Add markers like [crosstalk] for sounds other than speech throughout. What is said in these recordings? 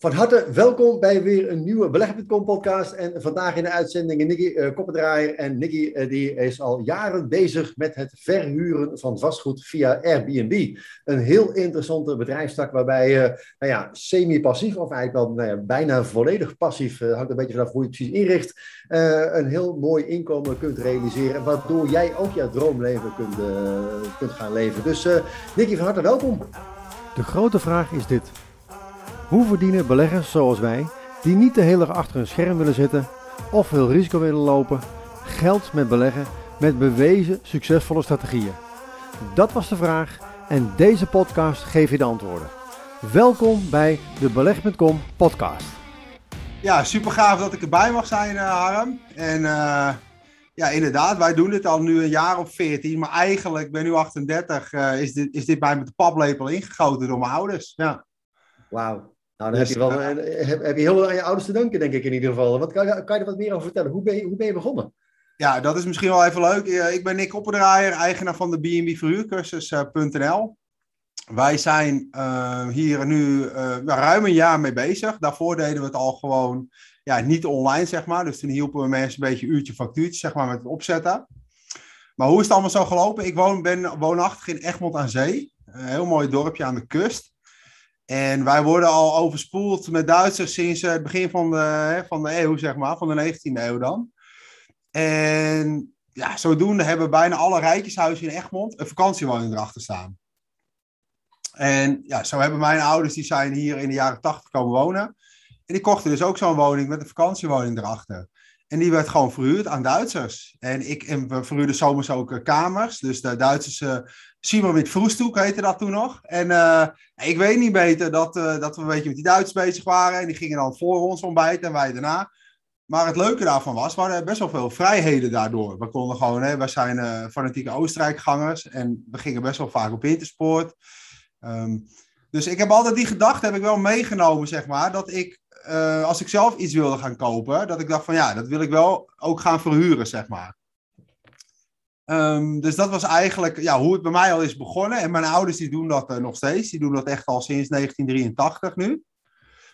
Van harte welkom bij weer een nieuwe Beleg.com podcast. En vandaag in de uitzending Nicky uh, Koppendraaier. En Nicky uh, die is al jaren bezig met het verhuren van vastgoed via Airbnb. Een heel interessante bedrijfstak waarbij uh, nou ja, semi-passief of eigenlijk wel nou ja, bijna volledig passief, hangt een beetje vanaf hoe je het precies inricht, een heel mooi inkomen kunt realiseren. Waardoor jij ook jouw droomleven kunt, kunt gaan leven. Dus Nicky van harte welkom. De grote vraag is dit. Hoe verdienen beleggers zoals wij, die niet de hele dag achter een scherm willen zitten of veel risico willen lopen, geld met beleggen met bewezen succesvolle strategieën? Dat was de vraag en deze podcast geeft je de antwoorden. Welkom bij de Beleg.com podcast. Ja, super gaaf dat ik erbij mag zijn, uh, Harm. En uh, ja, inderdaad, wij doen dit al nu een jaar of 14, maar eigenlijk, ik ben nu 38, uh, is, dit, is dit bij met de paplepel ingegoten door mijn ouders. Ja. Wauw. Nou, dan dus, heb, je wel, uh, heb, heb, je heel veel aan je ouders te danken, denk ik in ieder geval. Wat, kan, kan je er wat meer over vertellen? Hoe ben je, hoe ben je begonnen? Ja, dat is misschien wel even leuk. Ik ben Nick Oppendraaier, eigenaar van de B&B Verhuurcursus.nl. Wij zijn uh, hier nu uh, ruim een jaar mee bezig. Daarvoor deden we het al gewoon ja, niet online, zeg maar. Dus toen hielpen we mensen een beetje uurtje factuurtje, zeg maar, met het opzetten. Maar hoe is het allemaal zo gelopen? Ik woon, ben woonachtig in Egmond aan Zee. Een heel mooi dorpje aan de kust. En wij worden al overspoeld met Duitsers sinds het begin van de, van eeuw, zeg maar, van de 19e eeuw dan. En ja, zodoende hebben bijna alle rijtjeshuizen in Egmond een vakantiewoning erachter staan. En ja, zo hebben mijn ouders, die zijn hier in de jaren 80 komen wonen. En die kochten dus ook zo'n woning met een vakantiewoning erachter. En die werd gewoon verhuurd aan Duitsers. En ik en we verhuurden zomers ook uh, kamers. Dus de Duitsers, met Vroestoek heette dat toen nog. En uh, ik weet niet beter dat, dat we een beetje met die Duitsers bezig waren. En die gingen dan voor ons ontbijten en wij daarna. Maar het leuke daarvan was, we hadden best wel veel vrijheden daardoor. We konden gewoon, hè, wij zijn fanatieke Oostenrijkgangers. En we gingen best wel vaak op intersport. Um, dus ik heb altijd die gedachte heb ik wel meegenomen, zeg maar. Dat ik als ik zelf iets wilde gaan kopen, dat ik dacht van ja, dat wil ik wel ook gaan verhuren, zeg maar. Um, dus dat was eigenlijk ja, hoe het bij mij al is begonnen. En mijn ouders die doen dat uh, nog steeds. Die doen dat echt al sinds 1983 nu.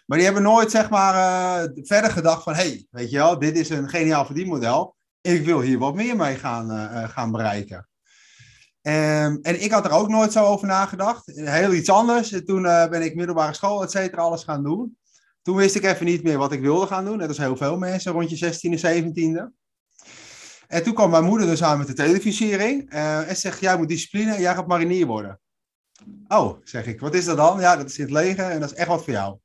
Maar die hebben nooit zeg maar uh, verder gedacht van... hey, weet je wel, dit is een geniaal verdienmodel. Ik wil hier wat meer mee gaan, gaan bereiken. Um, en ik had er ook nooit zo over nagedacht. Heel iets anders. Toen ben ik middelbare school, et cetera, alles gaan doen. Toen wist ik even niet meer wat ik wilde gaan doen. Net als heel veel mensen rond je 16e, 17e. En toen kwam mijn moeder dus aan met de televisiering. Uh, en zegt, jij moet discipline en jij gaat marinier worden. Oh, zeg ik, wat is dat dan? Ja, dat is in het leger en dat is echt wat voor jou.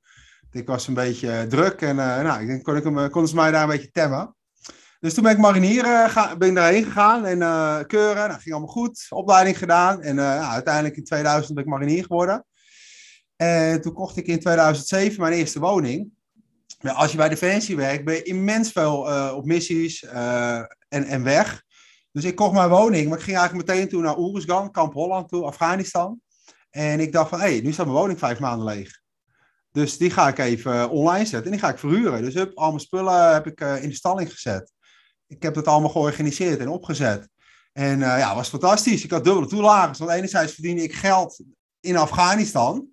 Ik was een beetje druk en uh, nou, ik denk, kon ik hem, konden ze mij daar een beetje temmen. Dus toen ben ik marinier uh, ben ik daarheen gegaan en keuren. Nou, ging allemaal goed, opleiding gedaan. En nou, uiteindelijk in 2000 ben ik marinier geworden. En toen kocht ik in 2007 mijn eerste woning. Maar als je bij Defensie werkt, ben je immens veel uh, op missies uh, en, en weg. Dus ik kocht mijn woning, maar ik ging eigenlijk meteen toen naar Oeruzgan, Kamp Holland toe, Afghanistan. En ik dacht van, hé, hey, nu staat mijn woning vijf maanden leeg. Dus die ga ik even online zetten en die ga ik verhuren. Dus hup, al mijn spullen heb ik uh, in de stalling gezet. Ik heb dat allemaal georganiseerd en opgezet. En ja, was fantastisch. Ik had dubbele toelagen. Want enerzijds verdiende ik geld in Afghanistan.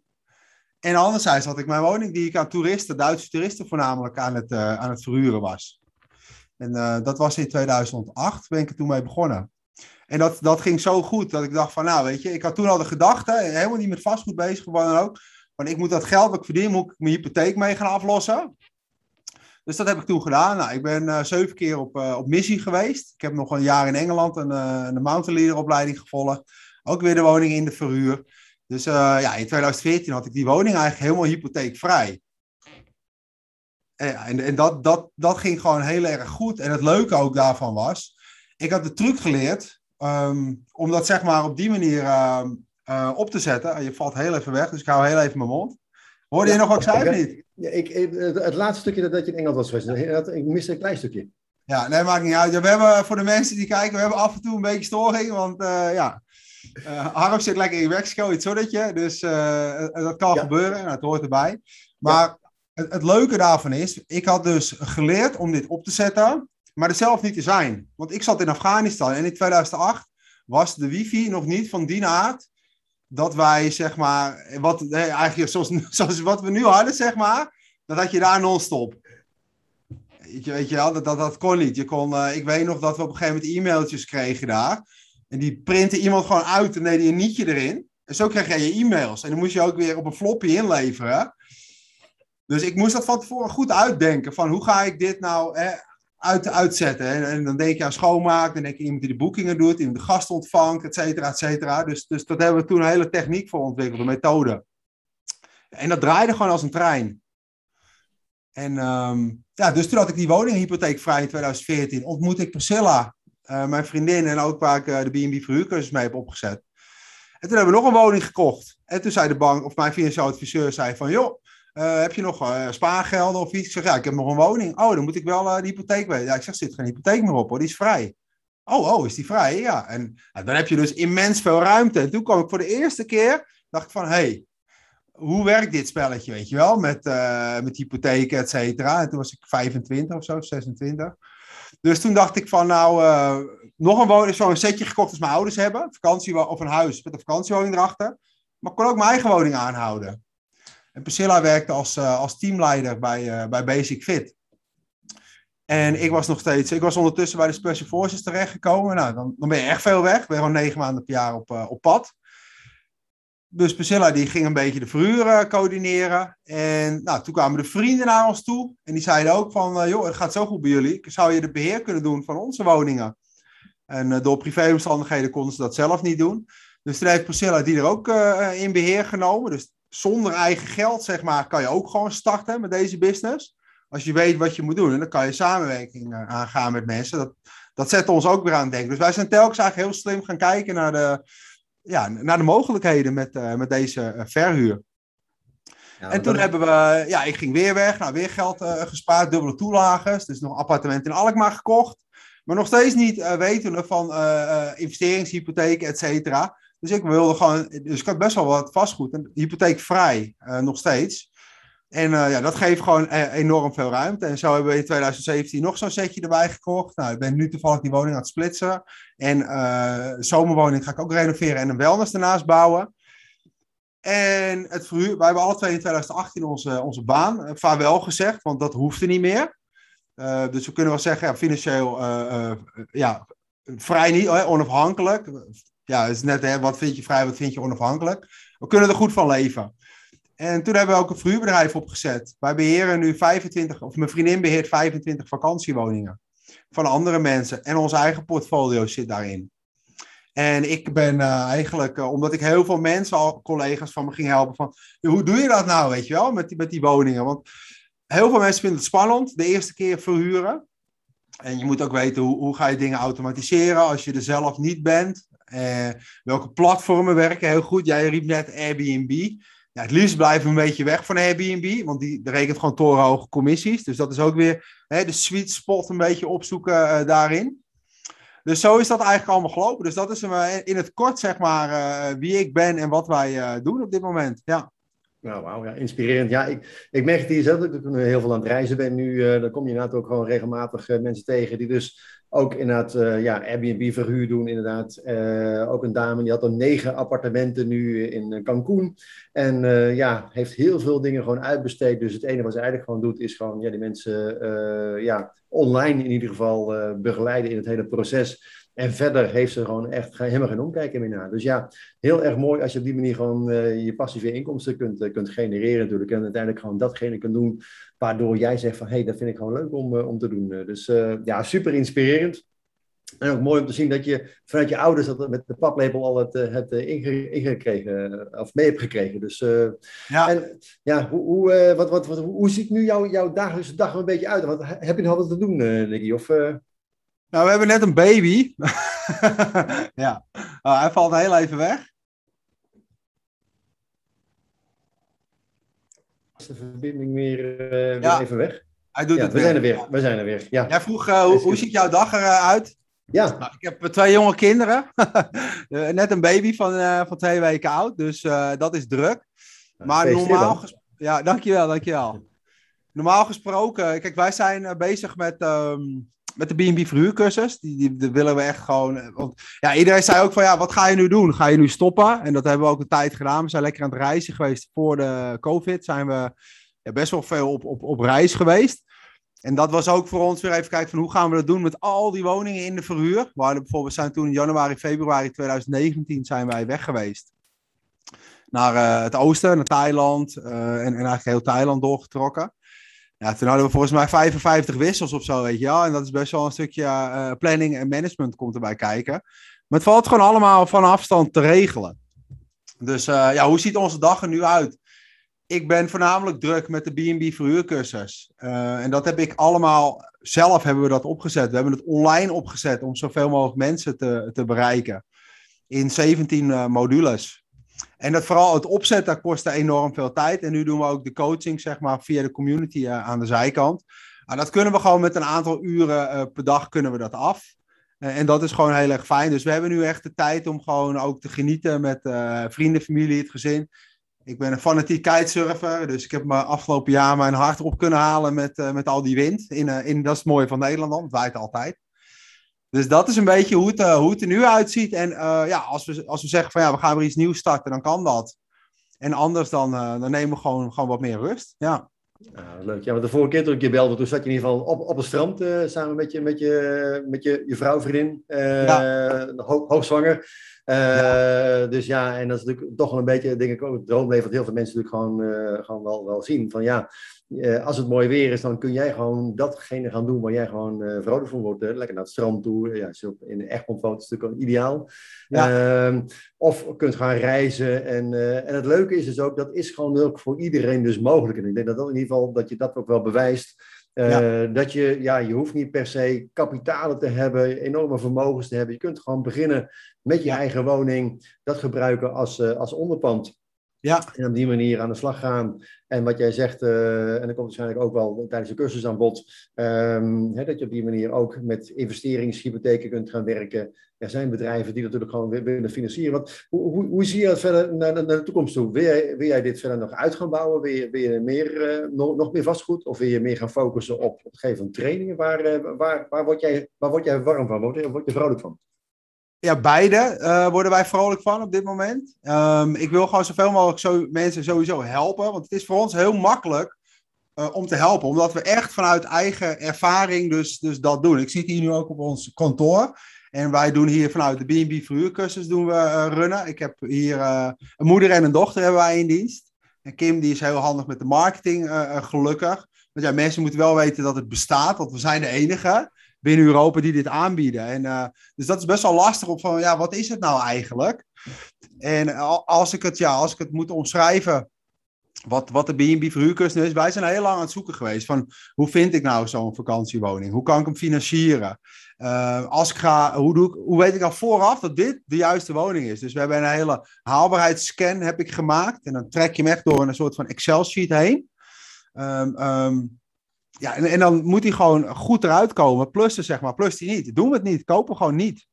En anderzijds had ik mijn woning die ik aan toeristen, Duitse toeristen voornamelijk, aan het, uh, aan het verhuren was. En uh, dat was in 2008, ben ik er toen mee begonnen. En dat, dat ging zo goed dat ik dacht van, nou weet je, ik had toen al de gedachte, helemaal niet met vastgoed bezig geworden ook, want ik moet dat geld wat ik verdien, moet ik mijn hypotheek mee gaan aflossen. Dus dat heb ik toen gedaan. Nou, ik ben uh, zeven keer op, op missie geweest. Ik heb nog een jaar in Engeland een, een mountain leader opleiding gevolgd. Ook weer de woning in de verhuur. Dus uh, ja, in 2014 had ik die woning eigenlijk helemaal hypotheekvrij. En, en, en dat, dat, dat ging gewoon heel erg goed. En het leuke ook daarvan was, ik had de truc geleerd um, om dat zeg maar op die manier uh, uh, op te zetten. Je valt heel even weg, dus ik hou heel even mijn mond. Hoorde je nog wat ik zei of niet? Ja, ik, het laatste stukje dat je in Engels was geweest, ik miste een klein stukje. Ja, nee, maakt niet uit. we hebben voor de mensen die kijken, we hebben af en toe een beetje storing, want ja, uh, Harm zit lekker in Mexico, het zonnetje. Dus uh, dat kan gebeuren en het hoort erbij. Maar het, het, leuke daarvan is, ik had dus geleerd om dit op te zetten, maar het zelf niet te zijn. Want ik zat in Afghanistan en in 2008 was de wifi nog niet van die aard dat wij, zeg maar, wat, eigenlijk zoals, [laughs] zoals wat we nu hadden, zeg maar, dat had je daar non-stop. Weet je, weet je wel, dat, dat, dat kon niet. Je kon, uh, ik weet nog dat we op een gegeven moment e-mailtjes kregen daar. En die printte iemand gewoon uit en deed een nietje erin. En zo kreeg jij je e-mails. En dan moest je ook weer op een floppy inleveren. Dus ik moest dat van tevoren goed uitdenken. Van hoe ga ik dit nou hè, uit, uitzetten? En, en, dan denk je aan schoonmaak. Dan denk je iemand die de boekingen doet. Iemand de gast ontvangt, et cetera, et cetera. Dus, dus dat hebben we toen een hele techniek voor ontwikkeld. Een methode. En dat draaide gewoon als een trein. En um, ja, dus toen had ik die woninghypotheek vrij in 2014. Ontmoette ik Priscilla, uh, mijn vriendin. En ook waar ik de B&B verhuurcursus mee heb opgezet. En toen hebben we nog een woning gekocht. En toen zei de bank, of mijn financieel adviseur zei van... joh, uh, heb je nog uh, spaargelden of iets? Ik zeg, ja, ik heb nog een woning. Oh, dan moet ik wel de hypotheek weten. Ja, ik zeg, zit geen hypotheek meer op hoor, die is vrij. Oh, oh, is die vrij? Ja. En dan heb je dus immens veel ruimte. En toen kwam ik voor de eerste keer, dacht ik van, hé, hey, hoe werkt dit spelletje, weet je wel? Met, met hypotheken, et cetera. En toen was ik 25 of zo, 26. Dus toen dacht ik van, nou, nog een woning, zo'n setje gekocht als mijn ouders hebben. Vakantie of een huis met een vakantiewoning erachter. Maar ik kon ook mijn eigen woning aanhouden. En Priscilla werkte als, uh, als teamleider bij, uh, bij Basic Fit. En ik was nog steeds, ik was ondertussen bij de Special Forces terechtgekomen. Nou, dan, dan ben je echt veel weg. Ik ben gewoon negen maanden per jaar op, op pad. Dus Priscilla die ging een beetje de verhuur coördineren. En nou, toen kwamen de vrienden naar ons toe. En die zeiden ook van, joh, het gaat zo goed bij jullie. Zou je de beheer kunnen doen van onze woningen? En door privéomstandigheden konden ze dat zelf niet doen. Dus toen heeft Priscilla die er ook in beheer genomen. Dus zonder eigen geld, zeg maar, kan je ook gewoon starten met deze business. Als je weet wat je moet doen. En dan kan je samenwerking uh, aangaan met mensen. Dat, dat zet ons ook weer aan het denken. Dus wij zijn telkens eigenlijk heel slim gaan kijken naar de, ja, naar de mogelijkheden met, uh, met deze uh, verhuur. Ja, en toen hebben we, ja, ik ging weer weg, nou weer geld gespaard, dubbele toelages. Dus nog een appartement in Alkmaar gekocht. Maar nog steeds niet wetende van investeringshypotheken, et cetera. Dus ik wilde gewoon, dus ik had best wel wat vastgoed en hypotheekvrij nog steeds. En uh, ja, dat geeft gewoon e enorm veel ruimte. En zo hebben we in 2017 nog zo'n setje erbij gekocht. Nou, ik ben nu toevallig die woning aan het splitsen. En uh, zomerwoning ga ik ook renoveren en een wellness ernaast bouwen. En het verhuur, wij hebben alle twee in 2018 onze, onze baan vaarwel gezegd, want dat hoefde niet meer. Dus we kunnen wel zeggen, ja, financieel ja, vrij niet, onafhankelijk ja, het is net hè, wat vind je vrij, wat vind je onafhankelijk. We kunnen er goed van leven. En toen hebben we ook een verhuurbedrijf opgezet. Wij beheren nu 25, of mijn vriendin beheert 25 vakantiewoningen van andere mensen. En ons eigen portfolio zit daarin. En ik ben uh, eigenlijk, uh, omdat ik heel veel mensen, al collega's van me ging helpen, van hoe doe je dat nou, weet je wel, met die, met die woningen? Want heel veel mensen vinden het spannend, de eerste keer verhuren. En je moet ook weten hoe, hoe ga je dingen automatiseren als je er zelf niet bent. Uh, welke platformen werken heel goed? Jij riep net Airbnb. Ja, het liefst blijven we een beetje weg van Airbnb, want die, rekent gewoon torenhoge commissies. Dus dat is ook weer hè, de sweet spot een beetje opzoeken uh, daarin. Dus zo is dat eigenlijk allemaal gelopen. Dus dat is uh, in het kort, zeg maar, wie ik ben en wat wij doen op dit moment. Ja. Nou, wauw, ja, inspirerend. Ja, ik, ik merk het hier zelf dat ik heel veel aan het reizen ben nu. Uh, dan kom je inderdaad ook gewoon regelmatig mensen tegen die dus ook inderdaad uh, ja, Airbnb verhuur doen. Inderdaad. ook een dame die had dan negen appartementen nu in Cancun. En ja, heeft heel veel dingen gewoon uitbesteed. Dus het enige wat ze eigenlijk gewoon doet is gewoon ja, die mensen ja, online in ieder geval begeleiden in het hele proces. En verder heeft ze gewoon echt helemaal geen omkijken meer naar. Dus ja, heel erg mooi als je op die manier gewoon je passieve inkomsten kunt, kunt genereren natuurlijk. En uiteindelijk gewoon datgene kunt doen waardoor jij zegt van... hé, hey, dat vind ik gewoon leuk om, uh, om te doen. Dus ja, super inspirerend. En ook mooi om te zien dat je vanuit je ouders dat met de paplepel al het, het ingekregen, of mee hebt gekregen. Dus ja, en, ja hoe, hoe, wat, wat, wat, hoe ziet nu jouw, jouw dagelijkse dag er een beetje uit? Wat, heb je nog wat te doen, Nicky? Of... Nou, we hebben net een baby. [laughs] ja, oh, hij valt heel even weg. Is de verbinding weer, uh, weer ja. even weg? Hij doet ja, het we weer. Zijn er weer. We zijn er weer. Ja. Jij vroeg, uh, hoe, hoe ziet jouw dag eruit? Ja. Nou, ik heb twee jonge kinderen. [laughs] net een baby van, van twee weken oud, dus dat is druk. maar normaal gesproken... Ja, dankjewel, dankjewel. Normaal gesproken, kijk, wij zijn bezig met... Um, met de B&B verhuurcursus. Die, die, willen we echt gewoon... Eh, ja, iedereen zei ook van, ja, wat ga je nu doen? Ga je nu stoppen? En dat hebben we ook een tijd gedaan. We zijn lekker aan het reizen geweest voor de COVID. Zijn we ja, best wel veel op, op, op reis geweest. En dat was ook voor ons weer even kijken van hoe gaan we dat doen met al die woningen in de verhuur. We bijvoorbeeld zijn toen in januari, februari 2019 zijn wij weg geweest. Naar uh, het oosten, naar Thailand uh, en, en eigenlijk heel Thailand doorgetrokken. Ja, toen hadden we volgens mij 55 wissels of zo, weet je wel. En dat is best wel een stukje uh, planning en management komt erbij kijken. Maar het valt gewoon allemaal van afstand te regelen. Dus ja, hoe ziet onze dag er nu uit? ik ben voornamelijk druk met de B&B verhuurcursus. Uh, en dat heb ik allemaal, zelf hebben we dat opgezet. We hebben het online opgezet om zoveel mogelijk mensen te, te bereiken. In 17 uh, modules. En dat vooral het opzetten kostte enorm veel tijd. En nu doen we ook de coaching, zeg maar, via de community uh, aan de zijkant. En dat kunnen we gewoon met een aantal uren per dag kunnen we dat af. en dat is gewoon heel erg fijn. Dus we hebben nu echt de tijd om gewoon ook te genieten met vrienden, familie, het gezin. Ik ben een fanatiek kitesurfer, dus ik heb me afgelopen jaar mijn hart op kunnen halen met, uh, met al die wind. In, uh, in, dat is het mooie van Nederland dan, het altijd. Dus dat is een beetje hoe het, uh, hoe het er nu uitziet. En ja, als we, als we zeggen van ja, we gaan weer iets nieuws starten, dan kan dat. En anders dan, dan nemen we gewoon, gewoon wat meer rust. Ja. Ja, leuk. Ja, want de vorige keer toen ik je belde, toen zat je in ieder geval op, op het strand samen met je, met je, met je, je vrouw, vriendin, ja. ho hoogzwanger. Uh, Dus ja, en dat is natuurlijk toch wel een beetje, denk ik, ook het droomleven wat heel veel mensen natuurlijk gewoon, uh, gewoon wel, wel zien. Van ja, uh, als het mooi weer is, dan kun jij gewoon datgene gaan doen waar jij gewoon vrolijk van wordt. Lekker naar het strand toe. Ja, in de Egmond woont, is natuurlijk ideaal. Ja. Ehm, of kunt gaan reizen. En, en het leuke is dus ook, dat is gewoon ook voor iedereen dus mogelijk. En ik denk dat, dat in ieder geval, dat je dat ook wel bewijst. Uh, ja. Dat je, ja, je hoeft niet per se kapitalen te hebben, enorme vermogens te hebben. Je kunt gewoon beginnen met je eigen woning, dat gebruiken als, uh, als onderpand. Ja. En op die manier aan de slag gaan. En wat jij zegt, uh, en dat komt waarschijnlijk ook wel tijdens de cursus aan bod, um, hè, dat je op die manier ook met investeringshypotheken kunt gaan werken. Er zijn bedrijven die natuurlijk gewoon willen financieren. Wat, hoe, hoe, zie je dat verder naar, naar, de toekomst toe? Wil jij, wil jij, dit verder nog uit gaan bouwen? Wil je, wil je meer, uh, nog, nog, meer vastgoed? Of wil je meer gaan focussen op het geven van trainingen? Waar, uh, waar, waar, word jij, waar word jij warm van? Word je vrolijk van? Ja, beide uh, worden wij vrolijk van op dit moment. Um, ik wil gewoon zoveel mogelijk zo, mensen sowieso helpen. Want het is voor ons heel makkelijk uh, om te helpen. Omdat we echt vanuit eigen ervaring dus, dus dat doen. Ik zit hier nu ook op ons kantoor. En wij doen hier vanuit de B&B verhuurcursus doen we uh, runnen. Ik heb hier een moeder en een dochter hebben wij in dienst. En Kim die is heel handig met de marketing, gelukkig. Want ja, mensen moeten wel weten dat het bestaat. Want we zijn de enige binnen Europa die dit aanbieden. En, uh, dus dat is best wel lastig om van, ja, wat is het nou eigenlijk? En als ik het, ja, als ik het moet omschrijven, wat, wat de B&B verhuurkussen is, wij zijn heel lang aan het zoeken geweest van, hoe vind ik nou zo'n vakantiewoning? Hoe kan ik hem financieren? Uh, als ik ga, hoe, doe ik, hoe weet ik al vooraf dat dit de juiste woning is? Dus we hebben een hele haalbaarheidsscan heb ik gemaakt. En dan trek je hem echt door een soort van Excel-sheet heen. Um, um, ja, en, en, dan moet hij gewoon goed eruit komen. Plussen, zeg maar. Plus hij niet. Doen we het niet. Kopen gewoon niet.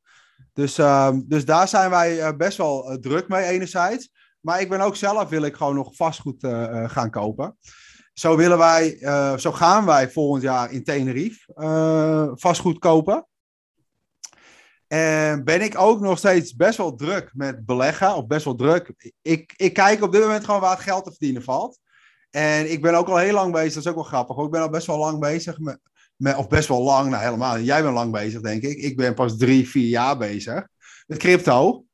Dus, uh, dus daar zijn wij uh, best wel uh, druk mee, enerzijds. Maar ik ben ook zelf, wil ik gewoon nog vastgoed uh, gaan kopen. Zo, willen wij, zo gaan wij volgend jaar in Tenerife vastgoed kopen. En ben ik ook nog steeds best wel druk met beleggen. Of best wel druk. Ik, ik kijk op dit moment gewoon waar het geld te verdienen valt. En ik ben ook al heel lang bezig, dat is ook wel grappig. Ik ben al best wel lang bezig met, of best wel lang, nou helemaal. Jij bent lang bezig, denk ik. Ik ben pas drie, vier jaar bezig met crypto.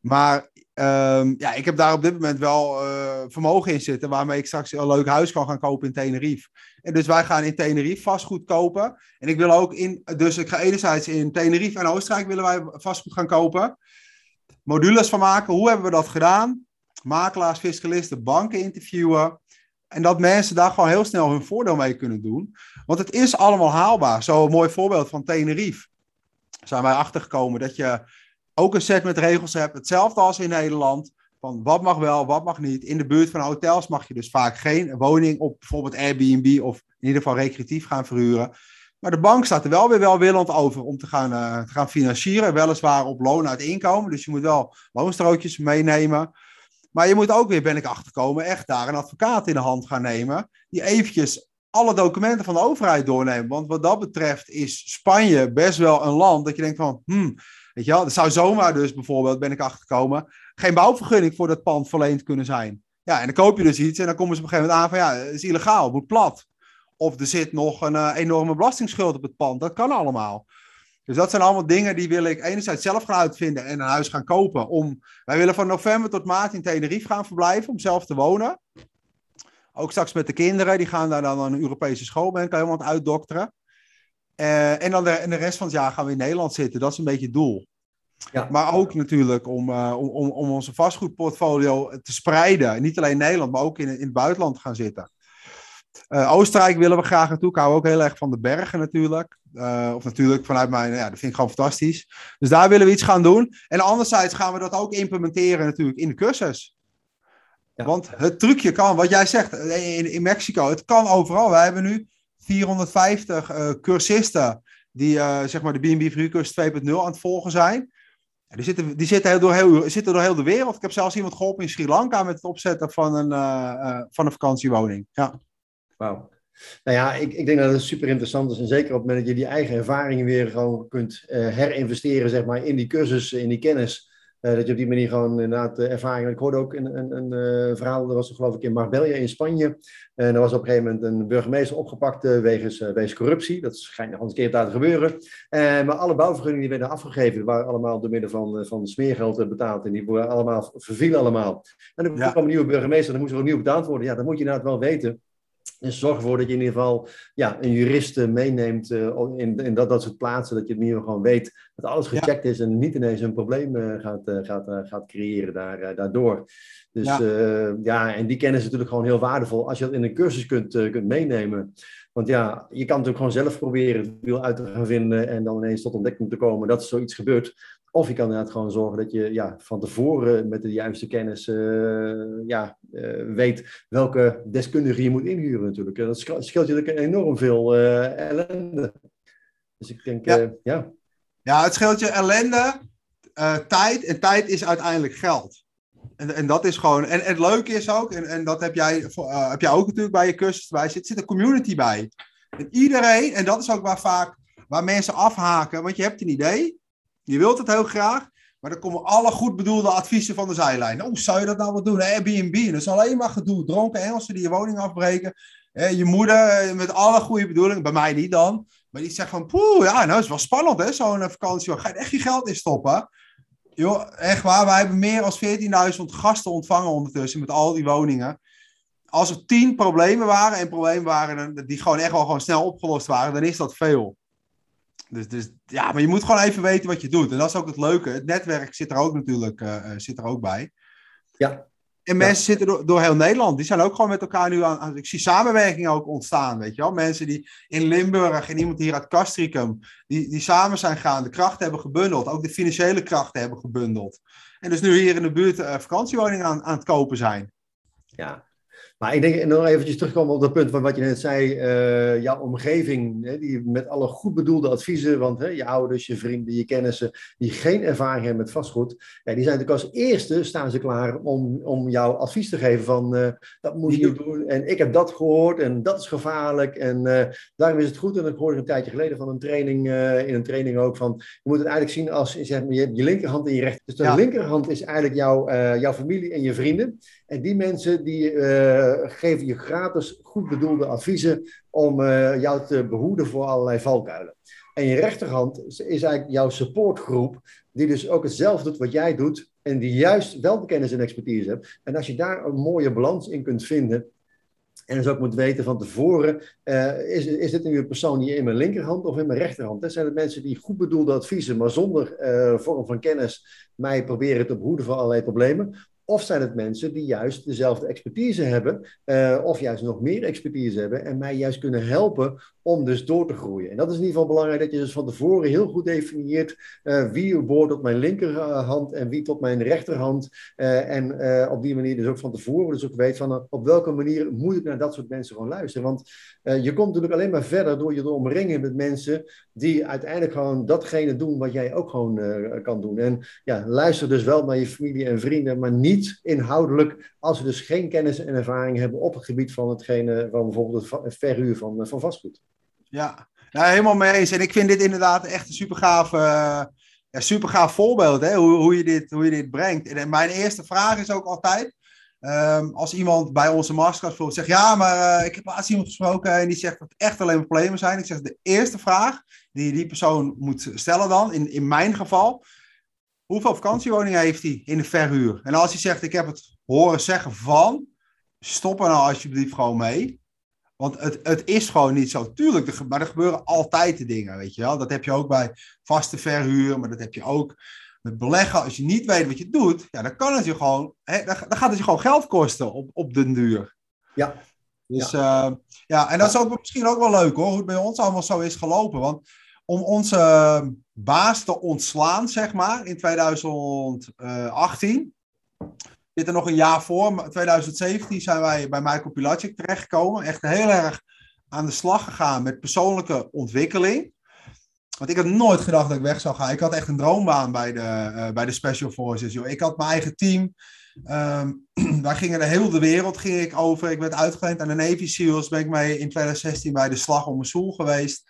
Maar um, ja, ik heb daar op dit moment wel uh, vermogen in zitten, waarmee ik straks een leuk huis kan gaan kopen in Tenerife. En dus wij gaan in Tenerife vastgoed kopen. En ik wil ook in, dus ik ga enerzijds in Tenerife en Oostenrijk willen wij vastgoed gaan kopen. Modules van maken. Hoe hebben we dat gedaan? Makelaars, fiscalisten, banken interviewen. En dat mensen daar gewoon heel snel hun voordeel mee kunnen doen. Want het is allemaal haalbaar. Zo'n mooi voorbeeld van Tenerife. Zijn wij achtergekomen dat je ook een set met regels hebt. Hetzelfde als in Nederland. Van wat mag wel, wat mag niet. In de buurt van hotels mag je dus vaak geen woning op bijvoorbeeld Airbnb of in ieder geval recreatief gaan verhuren. Maar de bank staat er wel weer welwillend over om te gaan, uh, te gaan financieren. Weliswaar op loon uit inkomen. Dus je moet wel loonstrootjes meenemen. Maar je moet ook weer, ben ik achterkomen, echt daar een advocaat in de hand gaan nemen. Die eventjes alle documenten van de overheid doornemen. Want wat dat betreft is Spanje best wel een land dat je denkt van, hmm, weet je wel, dat zou zomaar dus bijvoorbeeld, ben ik achtergekomen, geen bouwvergunning voor dat pand verleend kunnen zijn. Ja, en dan koop je dus iets en dan komen ze op een gegeven moment aan van ja, het is illegaal, moet plat. Of er zit nog een uh, enorme belastingsschuld op het pand. Dat kan allemaal. Dus dat zijn allemaal dingen die wil ik enerzijds zelf gaan uitvinden en een huis gaan kopen. Om, wij willen van november tot maart in Tenerife gaan verblijven om zelf te wonen. Ook straks met de kinderen, die gaan daar dan naar een Europese school, ben ik helemaal aan het uitdokteren. Uh, en dan de, en de rest van het jaar gaan we in Nederland zitten. Dat is een beetje het doel. Ja. Maar ook natuurlijk om, uh, om, om onze vastgoedportfolio te spreiden. Niet alleen in Nederland, maar ook in, in het buitenland te gaan zitten. Uh, Oostenrijk willen we graag naartoe. Ik hou ook heel erg van de bergen natuurlijk. Uh, of natuurlijk vanuit mijn, ja, dat vind ik gewoon fantastisch. Dus daar willen we iets gaan doen. En anderzijds gaan we dat ook implementeren natuurlijk in de cursus. Ja. Want het trucje kan, wat jij zegt, in, in Mexico, het kan overal. Wij hebben nu 450 uh, cursisten die zeg maar de B&B Verhuurcursus 2.0 aan het volgen zijn. Die zitten, die zitten, door heel, zitten door heel de wereld. Ik heb zelfs iemand geholpen in Sri Lanka met het opzetten van een, van een vakantiewoning. Ja. Wauw. Nou ja, ik, ik denk dat het super interessant is. En zeker op het moment dat je die eigen ervaringen weer gewoon kunt herinvesteren zeg maar, in die cursus, in die kennis. Uh, dat je op die manier gewoon inderdaad uh, ervaring. Ik hoorde ook een, een, een verhaal, dat was geloof ik in Marbella in Spanje. En er was op een gegeven moment een burgemeester opgepakt wegens, wegens corruptie. Dat schijnt nog eens een keer daar te gebeuren. maar alle bouwvergunningen die werden afgegeven, waren allemaal door middel van, van smeergeld betaald. En die worden allemaal, vervielen allemaal. En dan ja. kwam een nieuwe burgemeester, dan moest er opnieuw betaald worden. Ja, dan moet je inderdaad wel weten dus zorg ervoor dat je in ieder geval ja, een jurist meeneemt uh, in, in dat, dat soort plaatsen. Dat je in ieder geval gewoon weet dat alles gecheckt is en niet ineens een probleem uh, gaat, uh, gaat, gaat creëren daar, daardoor. Dus ja. ja. en die kennis is natuurlijk gewoon heel waardevol als je dat in een cursus kunt, kunt meenemen. Want ja, je kan natuurlijk gewoon zelf proberen het wiel uit te gaan vinden en dan ineens tot ontdekking te komen dat er zoiets gebeurt. Of je kan inderdaad gewoon zorgen dat je ja, van tevoren met de juiste kennis uh, ja, uh, weet welke deskundige je moet inhuren natuurlijk. Dat scheelt je natuurlijk enorm veel uh, ellende. Dus ik denk, ja. ja. Ja, het scheelt je ellende, tijd en tijd is uiteindelijk geld. En, en dat is gewoon, en, en het leuke is ook, en, en dat heb jij, heb jij ook natuurlijk bij je cursus bij, zit, zit een community bij. En iedereen, en dat is ook waar vaak, waar mensen afhaken, want je hebt een idee, je wilt het heel graag, maar dan komen alle goed bedoelde adviezen van de zijlijn. Oh, zou je dat nou wat doen? Airbnb, dat is alleen maar gedoe. Dronken Engelsen die je woning afbreken. Je moeder eh, met alle goede bedoelingen, bij mij niet dan. Maar die zegt van, poeh, ja, nou, is wel spannend hè, zo'n vakantie. Ga je echt je geld in stoppen? Joh, echt waar, wij hebben meer dan 14.000 gasten ontvangen ondertussen met al die woningen. Als er tien problemen waren en problemen waren die gewoon echt wel gewoon snel opgelost waren, dan is dat veel. Dus, dus ja, maar je moet gewoon even weten wat je doet. En dat is ook het leuke. Het netwerk zit er ook natuurlijk uh, zit er ook bij. Ja. En mensen zitten door, door, heel Nederland. Die zijn ook gewoon met elkaar nu aan. Ik zie samenwerkingen ook ontstaan. Weet je wel? Mensen die in Limburg en iemand hier uit Castricum. Die, die samen zijn gaan. De krachten hebben gebundeld. Ook de financiële krachten hebben gebundeld. En dus nu hier in de buurt uh, vakantiewoningen aan, aan het kopen zijn. Ja, maar ik denk nog eventjes terugkomen op dat punt van wat je net zei. Uh, jouw omgeving, hè, die met alle goed bedoelde adviezen, want hè, je ouders, je vrienden, je kennissen, die geen ervaring hebben met vastgoed, ja, die zijn natuurlijk als eerste staan ze klaar om, om jou advies te geven van uh, dat moet je doen. En ik heb dat gehoord en dat is gevaarlijk. En uh, daarom is het goed. En ik hoorde een tijdje geleden van een training, in een training ook van, je moet het eigenlijk zien als zeg maar, je, je linkerhand en je rechter. Dus de linkerhand is eigenlijk jouw, jouw familie en je vrienden. En die mensen die geven je gratis goed bedoelde adviezen om uh, jou te behoeden voor allerlei valkuilen. En je rechterhand is eigenlijk jouw supportgroep, die dus ook hetzelfde doet wat jij doet en die juist wel de kennis en expertise hebt. En als je daar een mooie balans in kunt vinden, en dus ook moet weten van tevoren, uh, is, is dit nu een persoon die in mijn linkerhand of in mijn rechterhand? Dat zijn het mensen die goed bedoelde adviezen, maar zonder vorm van kennis mij proberen te behoeden voor allerlei problemen. Of zijn het mensen die juist dezelfde expertise hebben, uh, of juist nog meer expertise hebben en mij juist kunnen helpen om dus door te groeien. En dat is in ieder geval belangrijk dat je dus van tevoren heel goed definieert uh, wie behoort tot mijn linkerhand en wie tot mijn rechterhand. Uh, en op die manier dus ook van tevoren dus ook weet van op welke manier moet ik naar dat soort mensen gewoon luisteren. Want je komt natuurlijk alleen maar verder door je te omringen met mensen die uiteindelijk gewoon datgene doen wat jij ook gewoon kan doen. En ja, luister dus wel naar je familie en vrienden, maar niet inhoudelijk als ze dus geen kennis en ervaring hebben op het gebied van hetgene van bijvoorbeeld het verhuur van, van vastgoed. Ja. ja, helemaal mee eens. En ik vind dit inderdaad echt een super gaaf, ja, super gaaf voorbeeld hè? Hoe, hoe, je dit, hoe je dit brengt. En mijn eerste vraag is ook altijd: Ehm, als iemand bij onze masterclass bijvoorbeeld zegt, ja, maar ik heb laatst iemand gesproken en die zegt dat het echt alleen problemen zijn. Ik zeg, de eerste vraag die die persoon moet stellen dan, in, in mijn geval, hoeveel vakantiewoningen heeft hij in de verhuur? En als hij zegt, ik heb het horen zeggen van, stop er nou alsjeblieft gewoon mee. Want het, het is gewoon niet zo. Tuurlijk, maar er gebeuren altijd de dingen, weet je wel. Dat heb je ook bij vaste verhuur, maar dat heb je ook met beleggen. Als je niet weet wat je doet, ja, dan kan het je gewoon, hè, dan, gaat het je gewoon geld kosten op, op den duur. Ja. Dus ja, uh, ja en dat is ook misschien ook wel leuk hoor, hoe het bij ons allemaal zo is gelopen. Want om onze baas te ontslaan, zeg maar, in 2018, zit er nog een jaar voor. 2017 zijn wij bij Michael Pilacic terechtgekomen. Echt heel erg aan de slag gegaan met persoonlijke ontwikkeling. Want ik had nooit gedacht dat ik weg zou gaan. Ik had echt een droombaan bij de, uh, bij de Special Forces. Joh. Ik had mijn eigen team. [clears throat] Um, wij gingen de hele wereld ging ik over. Ik werd uitgeleend aan de Navy SEALs. Ben ik mee in 2016 bij de Slag om Mosul geweest.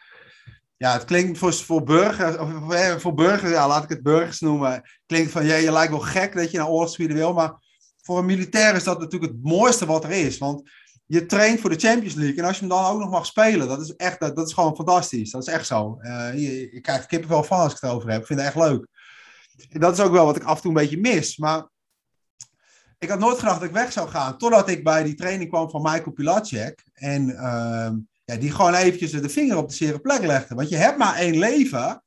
Ja, het klinkt voor, voor burgers, of voor burgers, ja, laat ik het burgers noemen. Klinkt van, ja, je lijkt wel gek dat je naar oorlogsgebieden wil. Maar voor een militair is dat natuurlijk het mooiste wat er is. Want je traint voor de Champions League. En als je hem dan ook nog mag spelen, dat is echt, dat, dat is gewoon fantastisch. Dat is echt zo. Uh, je, je krijgt kippenvel van als ik het over heb. Ik vind het echt leuk. Dat is ook wel wat ik af en toe een beetje mis. Maar ik had nooit gedacht dat ik weg zou gaan. Totdat ik bij die training kwam van Michael Pilacek. En uh, die gewoon eventjes de vinger op de zere plek legde. Want je hebt maar één leven.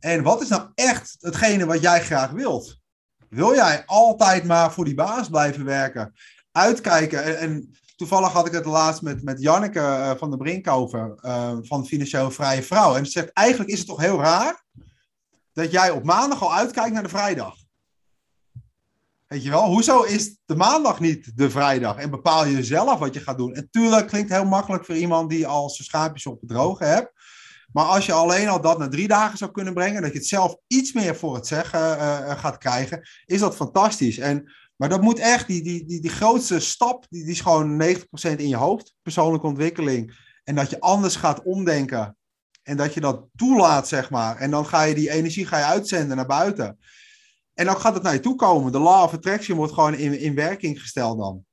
En wat is nou echt hetgene wat jij graag wilt? Wil jij altijd maar voor die baas blijven werken? Uitkijken. En, toevallig had ik het laatst met, met Janneke uh, van de Brink over. Uh, van Financieel Vrije Vrouw. En ze zegt, eigenlijk is het toch heel raar. Dat jij op maandag al uitkijkt naar de vrijdag. Weet je wel, hoezo is de maandag niet de vrijdag? En bepaal je zelf wat je gaat doen. En tuurlijk klinkt heel makkelijk voor iemand die al zijn schaapjes op het droge hebt. Maar als je alleen al dat naar drie dagen zou kunnen brengen, dat je het zelf iets meer voor het zeggen uh, gaat krijgen, is dat fantastisch. En, maar dat moet echt, die, die, die, die grootste stap, die, die is gewoon 90% in je hoofd, persoonlijke ontwikkeling. En dat je anders gaat omdenken. En dat je dat toelaat, zeg maar. En dan ga je die energie ga je uitzenden naar buiten. En dan gaat het naar je toe komen. De law of attraction wordt gewoon in, in werking gesteld dan.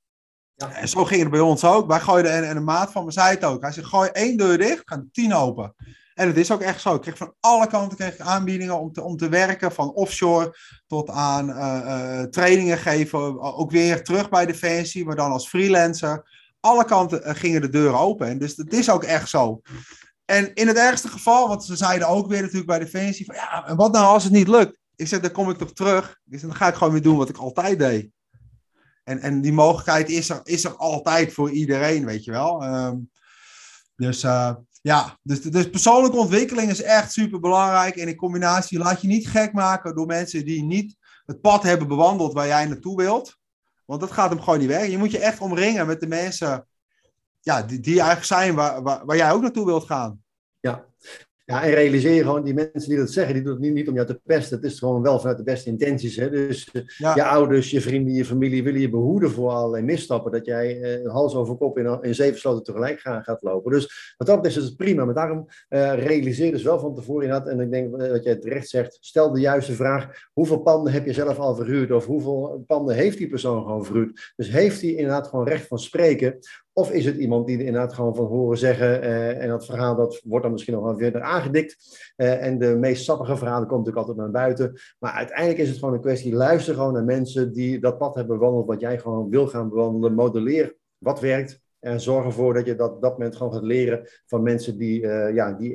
Ja. En zo ging het bij ons ook. Wij gooiden, en, en een maat van me zei het ook. Hij zei, gooi één deur dicht, gaan tien open. En het is ook echt zo. Ik kreeg van alle kanten kreeg ik aanbiedingen om te, om te werken. Van offshore tot aan uh, uh, trainingen geven. Ook weer terug bij Defensie, maar dan als freelancer. Alle kanten uh, gingen de deuren open. En dus het is ook echt zo. En in het ergste geval, want ze zeiden ook weer natuurlijk bij Defensie. Van, ja, en wat nou als het niet lukt? Ik zeg, dan kom ik toch terug. Dus dan ga ik gewoon weer doen wat ik altijd deed. En, en die mogelijkheid is er, is er altijd voor iedereen, weet je wel. Um, dus uh, ja, dus, dus persoonlijke ontwikkeling is echt super belangrijk. En in combinatie laat je niet gek maken door mensen die niet het pad hebben bewandeld waar jij naartoe wilt. Want dat gaat hem gewoon niet weg. Je moet je echt omringen met de mensen ja, die, die eigenlijk zijn waar, waar, waar jij ook naartoe wilt gaan. Ja, en realiseer gewoon, die mensen die dat zeggen, die doen het niet, niet om jou te pesten. Het is gewoon wel vanuit de beste intenties. Hè? Dus ja. je ouders, je vrienden, je familie willen je behoeden voor allerlei misstappen. Dat jij eh, hals over kop in, in zeven sloten tegelijk gaat, gaat lopen. Dus wat dat is, is het prima. Maar daarom uh, realiseer dus wel van tevoren inderdaad. En ik denk dat jij terecht zegt, stel de juiste vraag. Hoeveel panden heb je zelf al verhuurd? Of hoeveel panden heeft die persoon gewoon verhuurd? Dus heeft hij inderdaad gewoon recht van spreken? Of is het iemand die er inderdaad gewoon van horen zeggen uh, en dat verhaal dat wordt dan misschien nog wel verder aangedikt. Uh, en de meest sappige verhalen komen natuurlijk altijd naar buiten. Maar uiteindelijk is het gewoon een kwestie, luister gewoon naar mensen die dat pad hebben bewandeld wat jij gewoon wil gaan bewandelen. Modelleer wat werkt en zorg ervoor dat je dat dat moment gewoon gaat leren van mensen die, uh, ja, die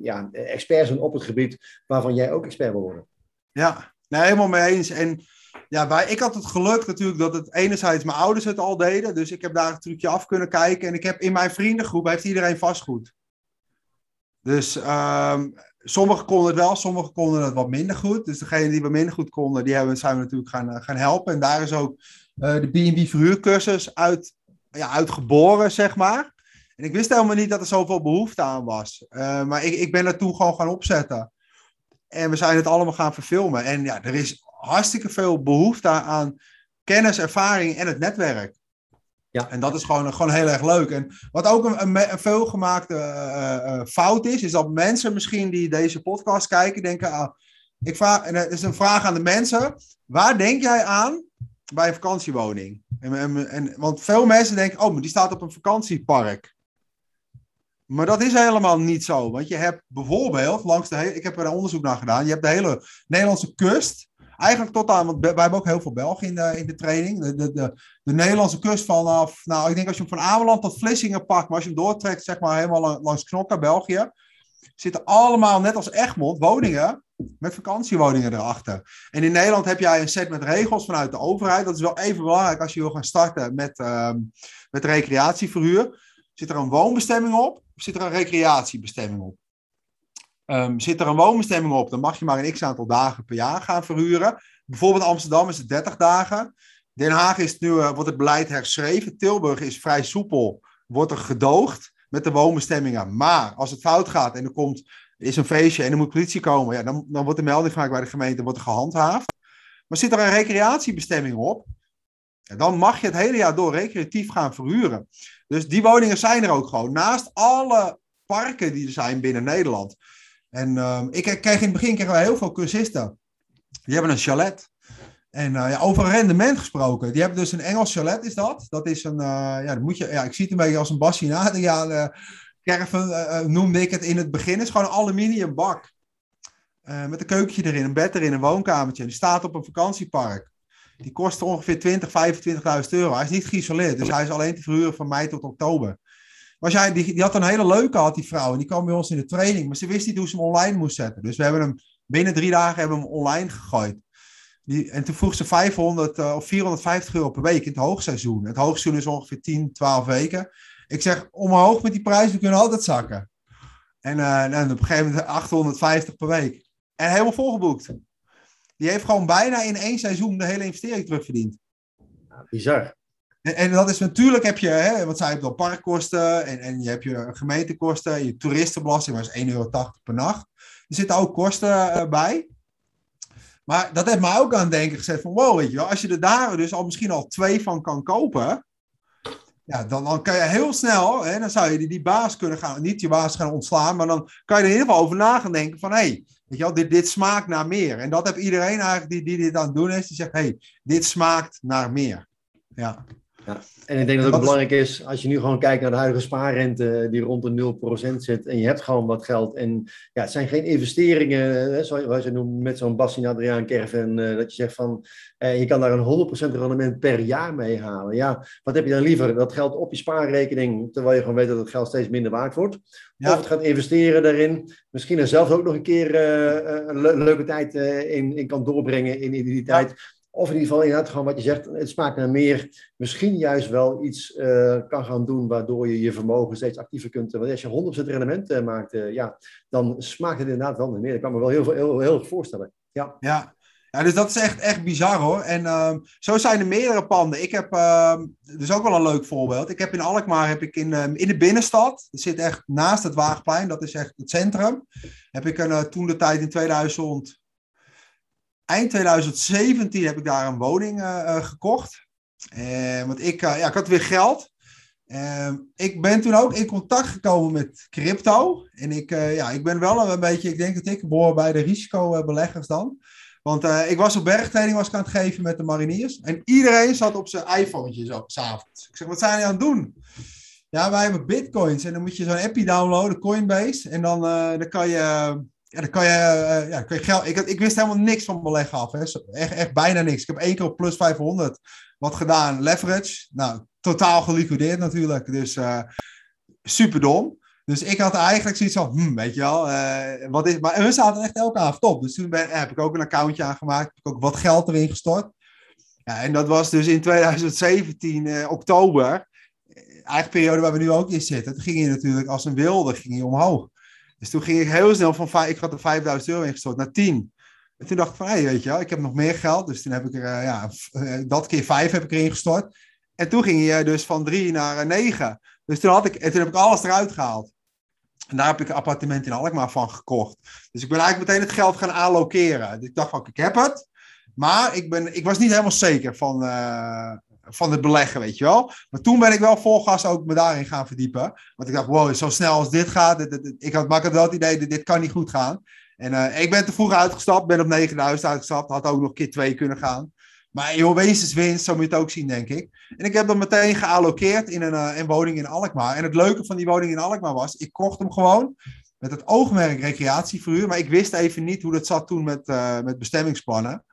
ja, experts zijn op het gebied waarvan jij ook expert wil worden. Ja, nee, helemaal mee eens. En ja, ik had het geluk natuurlijk dat het enerzijds mijn ouders het al deden. Dus ik heb daar een trucje af kunnen kijken. En ik heb in mijn vriendengroep heeft iedereen vastgoed. Dus um, sommigen konden het wel, sommigen konden het wat minder goed. Dus degene die wat minder goed konden, die hebben, zijn we natuurlijk gaan, gaan helpen. En daar is ook uh, de B&B verhuurcursus uit, ja, uitgeboren, zeg maar. En ik wist helemaal niet dat er zoveel behoefte aan was. Uh, maar ik, ik ben er toen gewoon gaan opzetten. En we zijn het allemaal gaan verfilmen. En ja, er is hartstikke veel behoefte aan kennis, ervaring en het netwerk. Ja. En dat is gewoon, gewoon heel erg leuk. En wat ook een, een, een veelgemaakte uh, uh, fout is, is dat mensen misschien die deze podcast kijken, denken: ah, ik vraag, en het is een vraag aan de mensen: waar denk jij aan bij een vakantiewoning. En, en, en, want veel mensen denken, oh, maar die staat op een vakantiepark. Maar dat is helemaal niet zo. Want je hebt bijvoorbeeld langs de hele, ik heb er een onderzoek naar gedaan, je hebt de hele Nederlandse kust. Eigenlijk tot aan, want wij hebben ook heel veel Belgen in de, in de training. De, de, de, de Nederlandse kust vanaf, nou ik denk als je hem van Ameland tot Vlissingen pakt, maar als je hem doortrekt, zeg maar helemaal langs Knokke, België, zitten allemaal, net als Egmond, woningen met vakantiewoningen erachter. En in Nederland heb jij een set met regels vanuit de overheid. Dat is wel even belangrijk als je wil gaan starten met, uh, met recreatieverhuur. Zit er een woonbestemming op? Of zit er een recreatiebestemming op? Um, zit er een woonbestemming op, dan mag je maar een x aantal dagen per jaar gaan verhuren. Bijvoorbeeld Amsterdam is het 30 dagen. Den Haag is nu, uh, wordt het beleid herschreven. Tilburg is vrij soepel, wordt er gedoogd met de woonbestemmingen. Maar als het fout gaat en er komt is een feestje en er moet politie komen, ja, dan, dan wordt de melding gemaakt bij de gemeente, wordt er gehandhaafd. Maar zit er een recreatiebestemming op, dan mag je het hele jaar door recreatief gaan verhuren. Dus die woningen zijn er ook gewoon. Naast alle parken die er zijn binnen Nederland. En uh, ik kreeg in het begin kregen we heel veel cursisten. Die hebben een chalet. En uh, over rendement gesproken. Die hebben dus een Engels chalet, is dat? Dat is een, uh, ja, moet je, ja, ik zie het een beetje als een bassinaat. Ja, caravan uh, noemde ik het in het begin. Het is gewoon een aluminium bak. Met een keukentje erin, een bed erin, een woonkamertje. Die staat op een vakantiepark. Die kost ongeveer 20.000, 25.000 euro. Hij is niet geïsoleerd, dus hij is alleen te verhuren van mei tot oktober. Maar jij, die, had een hele leuke, had die vrouw. En die kwam bij ons in de training. Maar ze wist niet hoe ze hem online moest zetten. Dus we hebben hem binnen drie dagen hebben hem online gegooid. Die, en toen vroeg ze 500 uh, of 450 euro per week in het hoogseizoen. Het hoogseizoen is ongeveer 10, 12 weken. Ik zeg, omhoog met die prijs, we kunnen altijd zakken. En, uh, en op een gegeven moment 850 per week. En helemaal volgeboekt. Die heeft gewoon bijna in één seizoen de hele investering terugverdiend. Bizar. En, dat is natuurlijk, heb je, hè, wat zei ik dan, parkkosten en, en je hebt je gemeentekosten, je toeristenbelasting, maar is 1,80 euro per nacht. Er zitten ook kosten uh, bij. Maar dat heeft mij ook aan het denken gezet van, wow, weet je wel, als je er daar dus al misschien al twee van kan kopen, ja, dan, dan kan je heel snel, hè, dan zou je die, die baas kunnen gaan, niet je baas gaan ontslaan, maar dan kan je er in ieder geval over na gaan denken van, hé, hey, weet je wel, dit, dit smaakt naar meer. En dat heb iedereen eigenlijk die, die dit aan het doen is, die zegt, hé, hey, dit smaakt naar meer. Ja. Ja, en ik denk dat het ook belangrijk is, als je nu gewoon kijkt naar de huidige spaarrente die rond de 0% zit en je hebt gewoon wat geld en ja, het zijn geen investeringen, hè, zoals je noemt met zo'n Bastien Adriaan Caravan, uh, dat je zegt van uh, je kan daar een 100% rendement per jaar mee halen. Ja, wat heb je dan liever? Dat geld op je spaarrekening, terwijl je gewoon weet dat het geld steeds minder waard wordt. Ja. Of het gaat investeren daarin, misschien er zelf ook nog een keer uh, een le leuke tijd in, in kan doorbrengen in, in die tijd. Ja of in ieder geval inderdaad gewoon wat je zegt, het smaakt naar meer. Misschien juist wel iets uh, kan gaan doen waardoor je je vermogen steeds actiever kunt. Want als je 100% rendement uh, maakt, ja, dan smaakt het inderdaad wel naar meer. Dat kan me wel heel, heel, heel, heel voorstellen. Ja. ja. Ja, dus dat is echt, echt bizar hoor. En um, zo zijn er meerdere panden. Ik heb, dus ook wel een leuk voorbeeld. Ik heb in Alkmaar, heb ik in, um, in de binnenstad, dat zit echt naast het Waagplein, dat is echt het centrum. Heb ik een, toen de tijd in 2000, eind 2017 heb ik daar een woning uh, gekocht. Uh, want ik, ja, ik had weer geld. Ehm, ik ben toen ook in contact gekomen met crypto. En ik, ja, ik ben wel een beetje, ik denk dat ik behoor bij de risicobeleggers dan. Want ik was op bergtraining was aan het geven met de mariniers. En iedereen zat op zijn iPhone zo, s'avonds. Ik zeg, wat zijn jullie aan het doen? Ja, wij hebben bitcoins. En dan moet je zo'n appie downloaden, Coinbase. En dan, dan kan je ja, dan kan je, uh, ja, je geld. Ik, ik wist helemaal niks van beleggen af. Hè. Echt, echt bijna niks. Ik heb één keer op plus 500 wat gedaan. Leverage. Nou, totaal geliquideerd natuurlijk. Dus uh, super dom. Dus ik had eigenlijk zoiets van, hm, weet je wel, uh, wat is, maar we zaten echt elke avond op. Dus toen ben, heb ik ook een accountje aangemaakt, heb ik ook wat geld erin gestort. Ja, en dat was dus in 2017, uh, oktober, eigen periode waar we nu ook in zitten. Toen ging je natuurlijk als een wilde, ging je omhoog. Dus toen ging ik heel snel van, ik had er 5000 euro ingestort naar 10. En toen dacht ik van, hey, weet je wel, ik heb nog meer geld. Dus toen heb ik er, uh, ja, uh, dat keer 5 heb ik erin gestort. En toen ging je dus van 3 naar 9. Uh, dus toen, had ik, en toen heb ik alles eruit gehaald. En daar heb ik een appartement in Alkmaar van gekocht. Dus ik ben eigenlijk meteen het geld gaan allokeren. Dus ik dacht van, ik heb het. Maar ik, ben, ik was niet helemaal zeker van, van het beleggen, weet je wel. Maar toen ben ik wel vol gas ook me daarin gaan verdiepen. Want ik dacht, wow, zo snel als dit gaat, ik had, wel het idee, dit, dit kan niet goed gaan. En uh, ik ben te vroeg uitgestapt, ben op 9000 uitgestapt, had ook nog keer 2 kunnen gaan. Maar joh, wezenswinst, zo moet je het ook zien, denk ik. En ik heb dat meteen geallokeerd in een, uh, een woning in Alkmaar. En het leuke van die woning in Alkmaar was, ik kocht hem gewoon met het oogmerk recreatieverhuur. Maar ik wist even niet hoe dat zat toen met, uh, met bestemmingsplannen.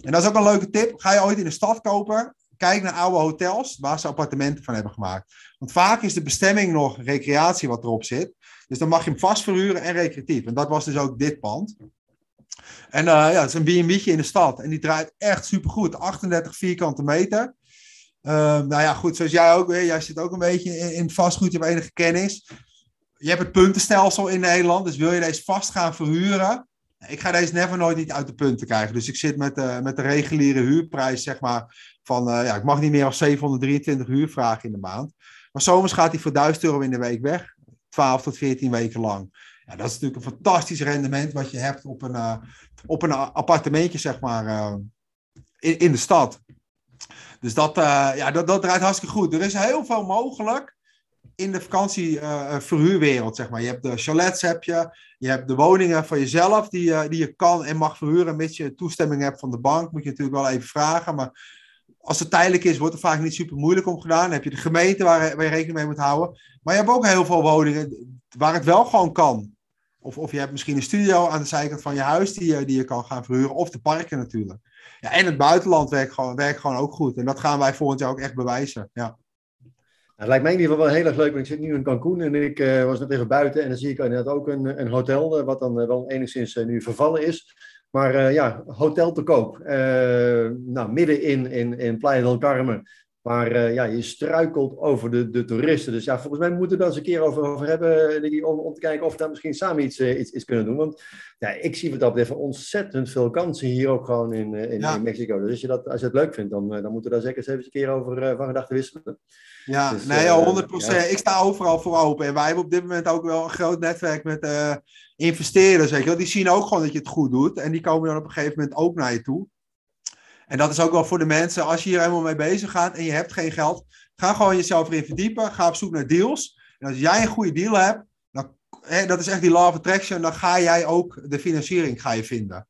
En dat is ook een leuke tip. Ga je ooit in de stad kopen, kijk naar oude hotels waar ze appartementen van hebben gemaakt. Want vaak is de bestemming nog recreatie wat erop zit. Dus dan mag je hem vast verhuren en recreatief. En dat was dus ook dit pand. En uh, ja, het is een B&B'tje in de stad. En die draait echt supergoed. 38 vierkante meter. Uh, nou ja, goed, zoals jij ook. Jij zit ook een beetje in, in vastgoed. Je hebt enige kennis. Je hebt het puntenstelsel in Nederland. Dus wil je deze vast gaan verhuren... Ik ga deze never nooit niet uit de punten krijgen. Dus ik zit met, uh, met de reguliere huurprijs, zeg maar, van, uh, ja, ik mag niet meer dan 723 huur vragen in de maand. Maar zomers gaat hij voor 1000 euro in de week weg. 12 tot 14 weken lang. Ja, dat is natuurlijk een fantastisch rendement wat je hebt op een, uh, op een appartementje, zeg maar, in, in de stad. Dus dat, uh, ja, dat, dat draait hartstikke goed. Er is heel veel mogelijk in de vakantieverhuurwereld, zeg maar. Je hebt de chalets, heb je. Je hebt de woningen van jezelf die, die je kan en mag verhuren, mits je toestemming hebt van de bank. Moet je natuurlijk wel even vragen, maar als het tijdelijk is, wordt er vaak niet super moeilijk om gedaan. Dan heb je de gemeente waar, waar, je rekening mee moet houden. Maar je hebt ook heel veel woningen waar het wel gewoon kan. Of, of je hebt misschien een studio aan de zijkant van je huis die, je, die je kan gaan verhuren. Of de parken natuurlijk. Ja, en het buitenland werkt gewoon, werkt gewoon ook goed. En dat gaan wij volgend jaar ook echt bewijzen. Ja. Het lijkt mij in ieder geval wel heel erg leuk, want ik zit nu in Cancun en ik uh, was net even buiten en dan zie ik inderdaad ook een, een hotel, uh, wat dan uh, wel enigszins nu vervallen is. Maar ja, hotel te koop. nou, midden in, in, in Playa del Carmen. Maar uh, ja, je struikelt over de, de toeristen. Dus ja, volgens mij moeten we daar eens een keer over, over hebben, Nicky, om, om te kijken of we daar misschien samen iets, uh, iets, iets kunnen doen. Want ja, ik zie wat dat betreft ontzettend veel kansen hier ook gewoon in, in, ja. in Mexico. Dus als je, dat, als je het leuk vindt, dan, dan moeten we daar zeker eens even een keer over uh, van gedachten wisselen. Ja, dus, nee, ja, 100%. Ja. Ik sta overal voor open. En wij hebben op dit moment ook wel een groot netwerk met investeerders. Weet je wel. Die zien ook gewoon dat je het goed doet. En die komen dan op een gegeven moment ook naar je toe. En dat is ook wel voor de mensen, als je hier helemaal mee bezig gaat en je hebt geen geld, ga gewoon jezelf erin verdiepen. Ga op zoek naar deals. En als jij een goede deal hebt, dan, hè, dat is echt die law of attraction, dan ga jij ook de financiering ga je vinden.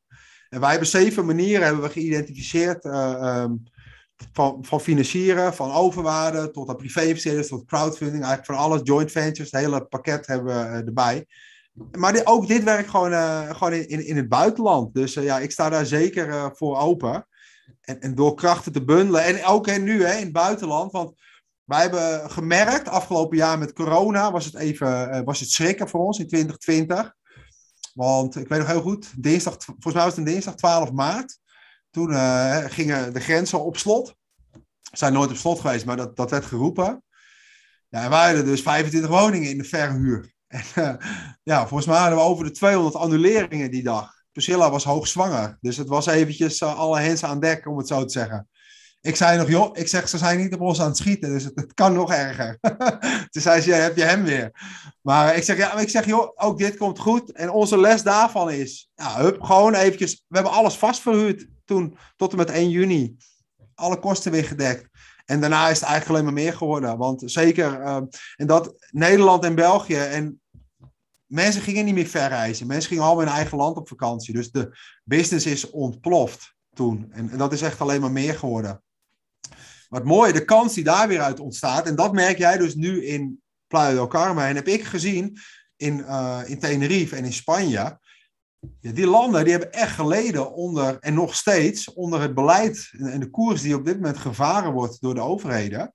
En wij hebben zeven manieren hebben we geïdentificeerd uh, um, van, van financieren, van overwaarde tot aan privé-investeerders, tot crowdfunding, eigenlijk van alles, joint ventures, het hele pakket hebben we uh, erbij. Maar ook dit werkt gewoon, uh, gewoon in, in het buitenland. Dus ja, ik sta daar zeker voor open. En, en door krachten te bundelen. En ook hè, nu hè, in het buitenland. Want wij hebben gemerkt, afgelopen jaar met corona was het even uh, was het schrikken voor ons in 2020. Want ik weet nog heel goed, dinsdag, volgens mij was het een dinsdag 12 maart. Toen uh, gingen de grenzen op slot. Zijn nooit op slot geweest, maar dat, dat werd geroepen. Ja, en wij hadden dus 25 woningen in de verhuur. En uh, ja, volgens mij hadden we over de 200 annuleringen die dag. Priscilla was hoogzwanger. Dus het was eventjes uh, alle hens aan dek, om het zo te zeggen. Ik zei nog, joh, ik zeg, ze zijn niet op ons aan het schieten, dus het, kan nog erger. [laughs] Toen zei ze, heb je hem weer. Maar ik zeg, ja, ik zeg, joh, ook dit komt goed. En onze les daarvan is, ja, hup, gewoon eventjes, we hebben alles vastverhuurd toen, tot en met 1 juni. Alle kosten weer gedekt. En daarna is het eigenlijk alleen maar meer geworden. Want zeker, uh, en dat Nederland en België en mensen gingen niet meer verreizen. Mensen gingen allemaal in eigen land op vakantie. Dus de business is ontploft toen. En, en dat is echt alleen maar meer geworden. Maar het mooie, de kans die daar weer uit ontstaat. En dat merk jij dus nu in Playa del Carmen. En heb ik gezien in, uh, in Tenerife en in Spanje. Ja, die landen die hebben echt geleden onder, en nog steeds, onder het beleid en de koers die op dit moment gevaren wordt door de overheden.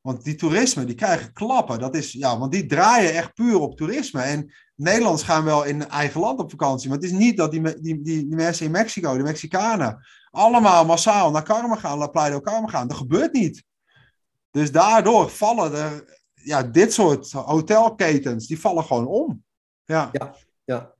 Want die toerisme, die krijgen klappen. Dat is, ja, want die draaien echt puur op toerisme. En Nederlanders gaan wel in eigen land op vakantie. Maar het is niet dat die, die, die, mensen in Mexico, de Mexicanen, allemaal massaal naar Carmen gaan, naar Playa del Carmen gaan. Dat gebeurt niet. Dus daardoor vallen er, ja, dit soort hotelketens, die vallen gewoon om. Ja, ja. ja.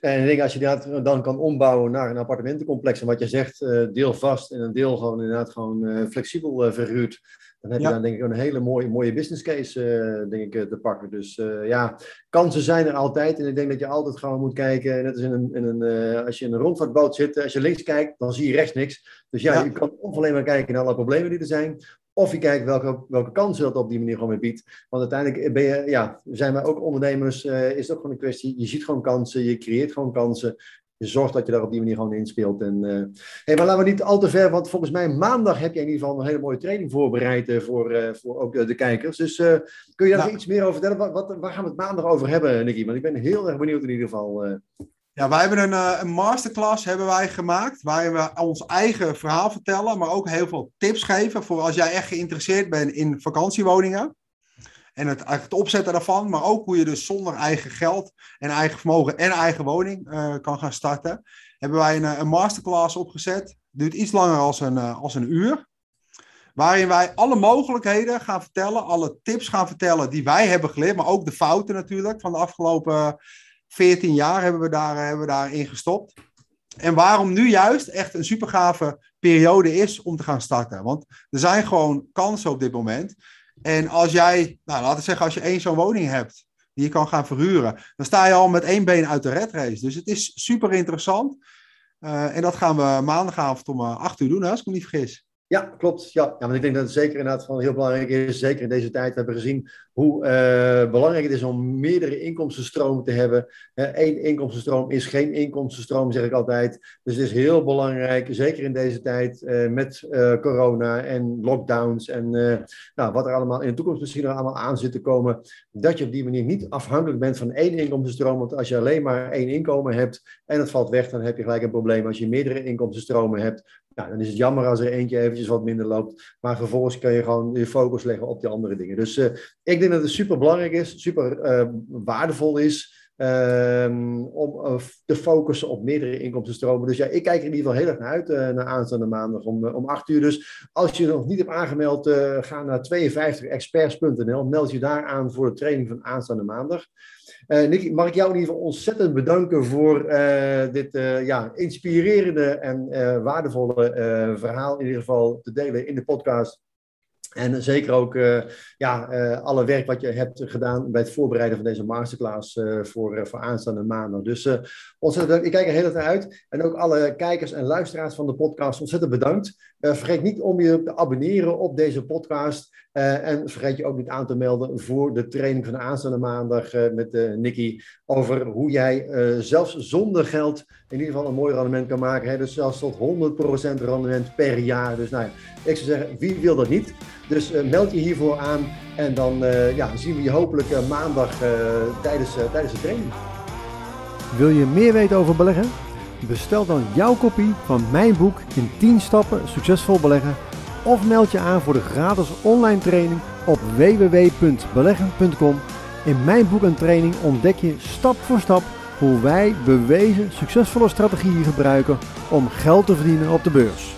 En ik denk, als je dat dan kan ombouwen naar een appartementencomplex, en wat je zegt, eh, deel vast en een deel gewoon inderdaad gewoon uh, flexibel uh, verhuurd, dan heb je dan denk ik een hele mooie, mooie business case uh, denk ik, te pakken. Dus uh, ja, kansen zijn er altijd. En ik denk dat je altijd gewoon moet kijken. Net als in een, in een, uh, als je in een rondvaartboot zit, als je links kijkt, dan zie je rechts niks. Dus ja, ja. je kan of alleen maar kijken naar alle problemen die er zijn. Of je kijkt welke, welke kansen dat op die manier gewoon weer biedt. Want uiteindelijk ben je, ja, zijn wij ook ondernemers, is het ook gewoon een kwestie. Je ziet gewoon kansen, je creëert gewoon kansen. Je zorgt dat je daar op die manier gewoon inspeelt. En, hey, maar laten we niet al te ver, want volgens mij maandag heb je in ieder geval een hele mooie training voorbereid voor, voor ook de kijkers. Dus kun je daar nou. iets meer over vertellen? Wat, wat, waar gaan we het maandag over hebben, Nicky? Want ik ben heel erg benieuwd in ieder geval. Ja, wij hebben een, een masterclass hebben wij gemaakt, waarin we ons eigen verhaal vertellen, maar ook heel veel tips geven voor als jij echt geïnteresseerd bent in vakantiewoningen. En het, het opzetten daarvan, maar ook hoe je dus zonder eigen geld en eigen vermogen en eigen woning uh, kan gaan starten. Hebben wij een, eh, een masterclass opgezet. Duurt iets langer als een, uh, als een uur. Waarin wij alle mogelijkheden gaan vertellen, alle tips gaan vertellen die wij hebben geleerd, maar ook de fouten natuurlijk van de afgelopen 14 jaar hebben we, daar, hebben we daarin gestopt. En waarom nu juist echt een super gave periode is om te gaan starten. Want er zijn gewoon kansen op dit moment. En als jij, nou, laten we zeggen, als je één zo'n woning hebt die je kan gaan verhuren, dan sta je al met één been uit de red race. Dus het is super interessant. Uh, en dat gaan we maandagavond om 8 eh, uur doen, hè, als ik me niet vergis. Ja, klopt. Ja. ja, want ik denk dat het zeker inderdaad van heel belangrijk is, zeker in deze tijd. We hebben gezien hoe uh, belangrijk het is om meerdere inkomstenstromen te hebben. Eén inkomstenstroom is geen inkomstenstroom, zeg ik altijd. Dus het is heel belangrijk, zeker in deze tijd uh, met uh, corona en lockdowns en nou, wat er allemaal in de toekomst misschien nog allemaal aan zit te komen, dat je op die manier niet afhankelijk bent van één inkomstenstroom. Want als je alleen maar één inkomen hebt en het valt weg, dan heb je gelijk een probleem. Als je meerdere inkomstenstromen hebt, ja, dan is het jammer als er eentje eventjes wat minder loopt. Maar vervolgens kan je gewoon je focus leggen op die andere dingen. Dus uh, ik denk dat het super belangrijk is, super uh, waardevol is. Um, om uh, te focussen op meerdere inkomstenstromen. Dus ja, ik kijk er in ieder geval heel erg naar uit naar aanstaande maandag om, om 8 uur. Dus als je nog niet hebt aangemeld, ga naar 52experts.nl. Meld je daar aan voor de training van aanstaande maandag. Uh, Nicky, mag ik jou in ieder geval ontzettend bedanken voor uh, dit uh, ja, inspirerende en waardevolle verhaal in ieder geval te delen in de podcast. En zeker ook uh, ja, uh, alle werk wat je hebt gedaan bij het voorbereiden van deze masterclass uh, voor, voor aanstaande maandag. Dus ontzettend Ik kijk er heel erg uit. En ook alle kijkers en luisteraars van de podcast, ontzettend bedankt. vergeet niet om je te abonneren op deze podcast. en vergeet je ook niet aan te melden voor de training van de aanstaande maandag met Nicky. Over hoe jij zelfs zonder geld in ieder geval een mooi rendement kan maken. Dus zelfs tot 100% rendement per jaar. Dus nou ja, ik zou zeggen, wie wil dat niet? Dus uh, meld je hiervoor aan en dan uh, ja, zien we je hopelijk uh, maandag tijdens, tijdens de training. Wil je meer weten over beleggen? Bestel dan jouw kopie van mijn boek in 10 stappen succesvol beleggen of meld je aan voor de gratis online training op www.beleggen.com. In mijn boek en training ontdek je stap voor stap hoe wij bewezen succesvolle strategieën gebruiken om geld te verdienen op de beurs.